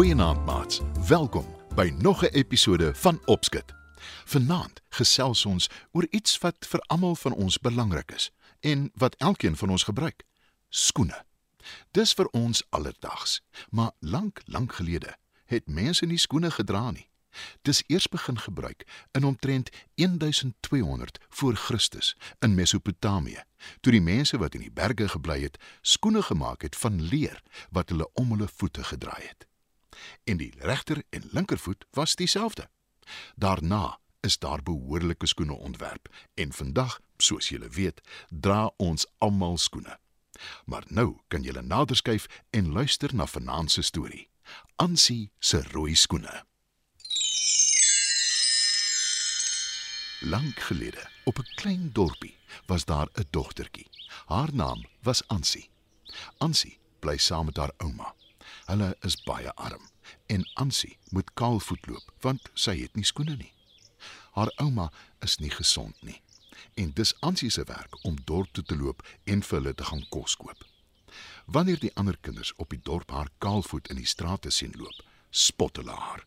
Goeienaand maats. Welkom by nog 'n episode van Opskit. Vanaand gesels ons oor iets wat vir almal van ons belangrik is en wat elkeen van ons gebruik: skoene. Dis vir ons alledaags, maar lank, lank gelede het mense nie skoene gedra nie. Dis eers begin gebruik in omtrent 1200 voor Christus in Mesopotamië, toe die mense wat in die berge gebly het, skoene gemaak het van leer wat hulle om hulle voete gedraai het en die regter en linkervoet was dieselfde. Daarna is daar behoorlike skoene ontwerp en vandag, soos julle weet, dra ons almal skoene. Maar nou kan julle nader skuif en luister na vanaand se storie. Ansie se rooi skoene. Lank gelede, op 'n klein dorpie, was daar 'n dogtertjie. Haar naam was Ansie. Ansie bly saam met haar ouma. Hulle is baie arm en Ansie moet kaalvoet loop want sy het nie skoene nie. Haar ouma is nie gesond nie en dis Ansie se werk om dorp toe te loop en vir hulle te gaan kos koop. Wanneer die ander kinders op die dorp haar kaalvoet in die strate sien loop, spot hulle haar.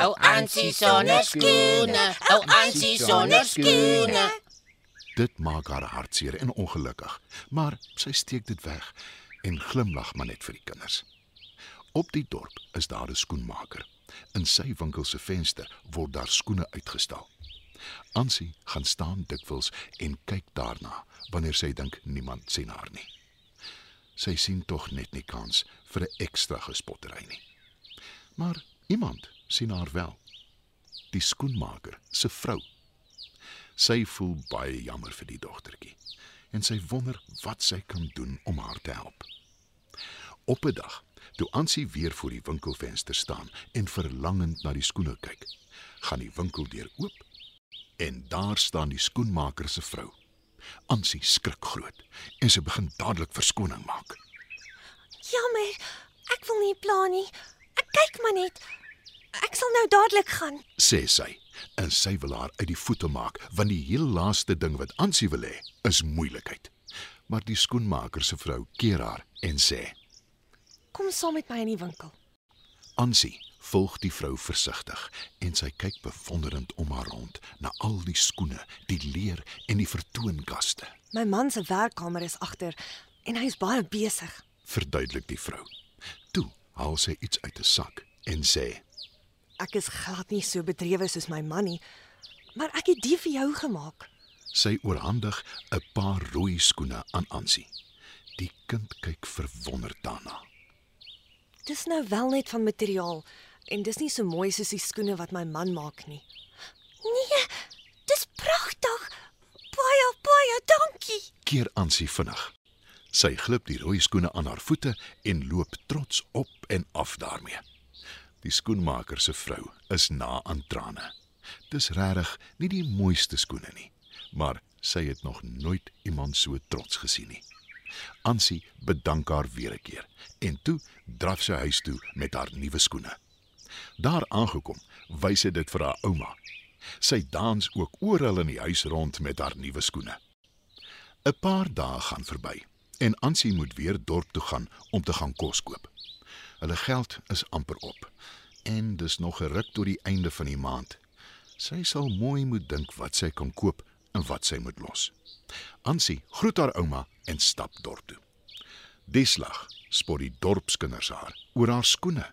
Ou Ansie sonder skoene, ou Ansie sonder skoene. Dit maak haar hartseer en ongelukkig, maar sy steek dit weg en glimlag maar net vir die kinders. Op die dorp is daar 'n skoenmaker. In sy winkel se venster word daar skoene uitgestal. Ansie gaan staan dikwels en kyk daarna wanneer sy dink niemand sien haar nie. Sy sien tog net nie kans vir 'n ekstra gespottery nie. Maar iemand sien haar wel. Die skoenmaker se vrou. Sy voel baie jammer vir die dogtertjie en sy wonder wat sy kan doen om haar te help. Op 'n dag Toe Ansie weer voor die winkelfenster staan en verlangend na die skoene kyk, gaan die winkeldeur oop en daar staan die skoenmaker se vrou. Ansie skrik groot en sy begin dadelik verskoning maak. Jammer, ek wil nie pla nie. Ek kyk maar net. Ek sal nou dadelik gaan. sê sy en sy wil haar uit die voete maak want die heel laaste ding wat Ansie wil hê is moeilikheid. Maar die skoenmaker se vrou keer haar en sê: Kom saam met my in die winkel. Ansie volg die vrou versigtig en sy kyk bewonderend om haar rond na al die skoene, die leer en die vertoonkaste. My man se werkkamer is agter en hy is baie besig. Verduidelik die vrou. Toe haal sy iets uit 'n sak en sê: Ek is glad nie so bedrewe soos my man nie, maar ek het dit vir jou gemaak. Sy oorhandig 'n paar rooi skoene aan Ansie. Die kind kyk verwonderd daarna. Dis nou wel net van materiaal en dis nie so mooi soos die skoene wat my man maak nie. Nee, dis pragtig. Baie baie dankie. Keer Ansie vinnig. Sy glip die rooi skoene aan haar voete en loop trots op en af daarmee. Die skoenmaker se vrou is na aan trane. Dis regtig nie die mooiste skoene nie, maar sy het nog nooit iemand so trots gesien nie. Ansie bedank haar weer 'n keer en toe draf sy huis toe met haar nuwe skoene. Daar aangekom, wys sy dit vir haar ouma. Sy dans ook oral in die huis rond met haar nuwe skoene. 'n Paar dae gaan verby en Ansie moet weer dorp toe gaan om te gaan kos koop. Hulle geld is amper op en dis nog 'n ruk tot die einde van die maand. Sy sal mooi moet dink wat sy kan koop en wat sy moet los. Ansie groet haar ouma en stap dorp toe. Deslag spot die dorpskinders haar oor haar skoene.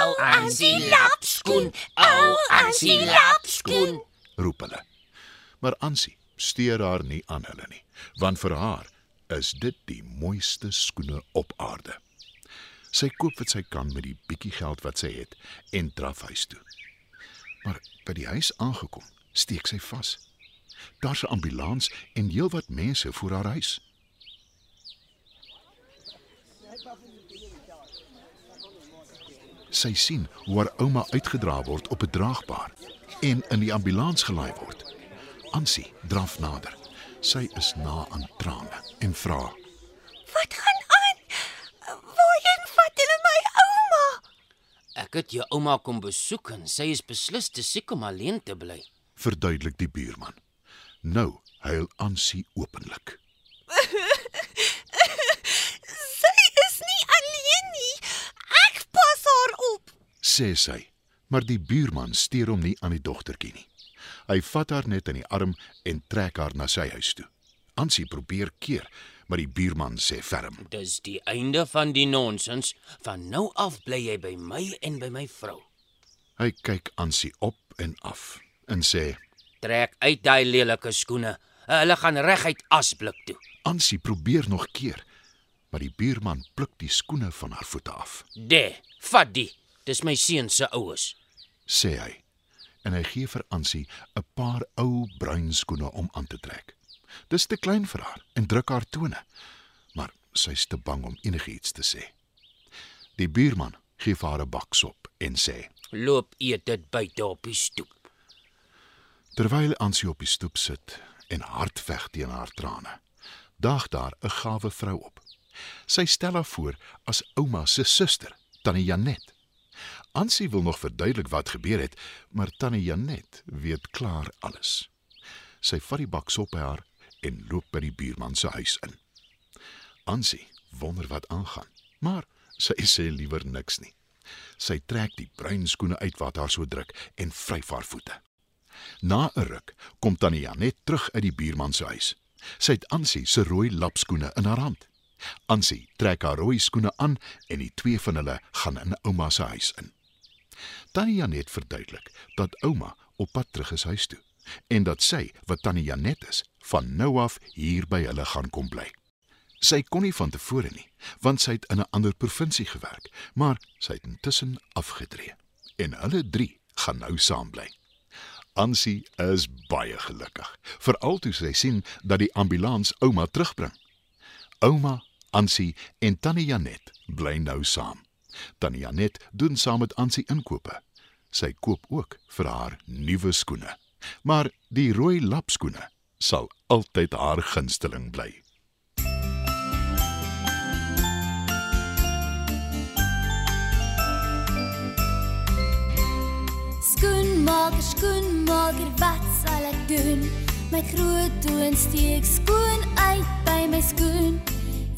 Ou Ansie lapskoen, ou Ansie lapskoen. roep hulle. Maar Ansie steur haar nie aan hulle nie, want vir haar is dit die mooiste skoene op aarde. Sy koop wat sy kan met die bietjie geld wat sy het en draf huis toe. Maar by die huis aangekom, steek sy vas. Daar's 'n ambulans en heelwat mense voor haar huis. Sy sien hoe haar ouma uitgedra word op 'n draagbaar en in die ambulans gelaai word. Ansie draf nader. Sy is na aan trane en vra: Wat gaan aan? Waarheen vat hulle my ouma? Ek het jou ouma kom besoek en sy is beslis te siek om alleen te bly. verduidelik die buurman. Nou huil Ansie openlik. Sy is nie alleen nie. Ek pas haar op. sê sy, maar die buurman steur hom nie aan die dogtertjie nie. Hy vat haar net in die arm en trek haar na sy huis toe. Ansie probeer keer, maar die buurman sê ferm: Dis die einde van die nonsens. Van nou af bly jy by my en by my vrou. Hy kyk Ansie op en af en sê: Trek uit daai lelike skoene. Hulle gaan reguit asblik toe. Ansie probeer nog keer, maar die buurman pluk die skoene van haar voete af, De, vat die. Dis my seun se oues. sê hy. En hy gee vir Ansie 'n paar ou bruin skoene om aan te trek. Dis te klein vir haar en druk haar tone, maar sy's te bang om enigiets te sê. Die buurman gee vir haar 'n baksop en sê: Loop eet dit buite op die stoep. Terwyl Ansie op die stoep sit en hard veg teen haar trane, daag daar 'n gawe vrou op. Sy stel haar voor as ouma se suster, Tannie Janet. Ansie wil nog verduidelik wat gebeur het, maar Tannie Janet weet klaar alles. Sy vat die baksop by haar en loop by die buurman se huis in. Ansie wonder wat aangaan, maar sy sê liewer niks nie. Sy trek die bruin skoene uit wat haar so druk en vryf haar voete. Na 'n ruk kom Tannie Janet terug uit die buurman se huis. Sy het Ansie se rooi lapskoene in haar hand. Ansie trek haar rooi skoene aan en die twee van hulle gaan in ouma se huis in. Tannie Janet verduidelik dat ouma op pad terug is huis toe en dat sy, wat Tannie Janet is, van nou af hier by hulle gaan kom bly. Sy kon nie van tevore nie, want sy het in 'n ander provinsie gewerk, maar sy het intussen afgetree en hulle drie gaan nou saam bly. Ansie is baie gelukkig, veral toe sy sien dat die ambulans ouma terugbring. Ouma, Ansie en Tannie Janet bly nou saam. Tannie Janet doen saam met Ansie inkope. Sy koop ook vir haar nuwe skoene. Maar die rooi lapskoene sal altyd haar gunsteling bly. Skoenmaker, skoenmaker, wat sal ek doen? My groot toon steek skoon uit by my skoen.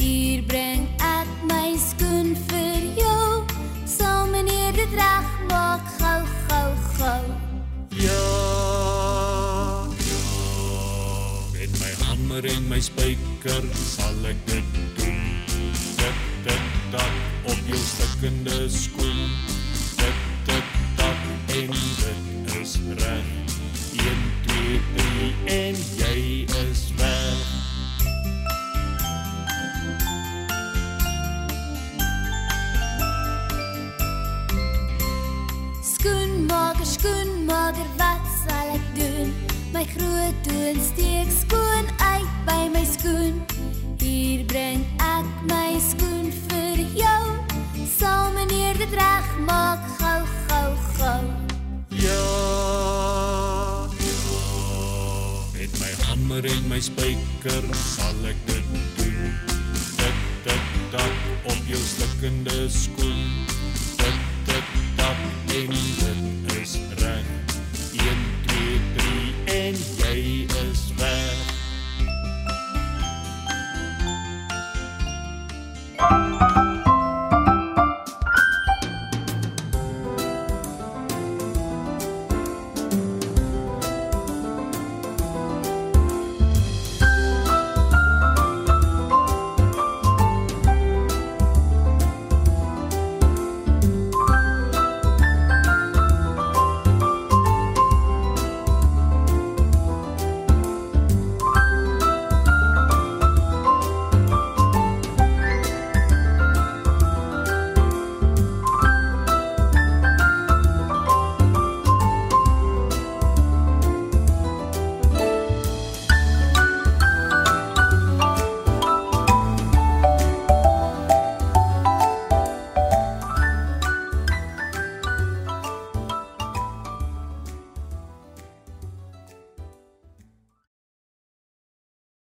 Hier bring ek my skoen vir jou. Sal meneer dit reg maak gou gou gou. Ja. Met my hamer en my spyker sal ek dit doen. Tik tik tak op jou stikkende skoen. Tik tik tak en dit toon steek skoon uit by my skoen. Hier bring ek my skoen vir jou. Sal meneer dit reg maak gou gou gou. Ja. Ja. Met my hamer en my spyker sal ek dit doen. Tik tik tak op jou stikkende skoen. Tik tik tak en dit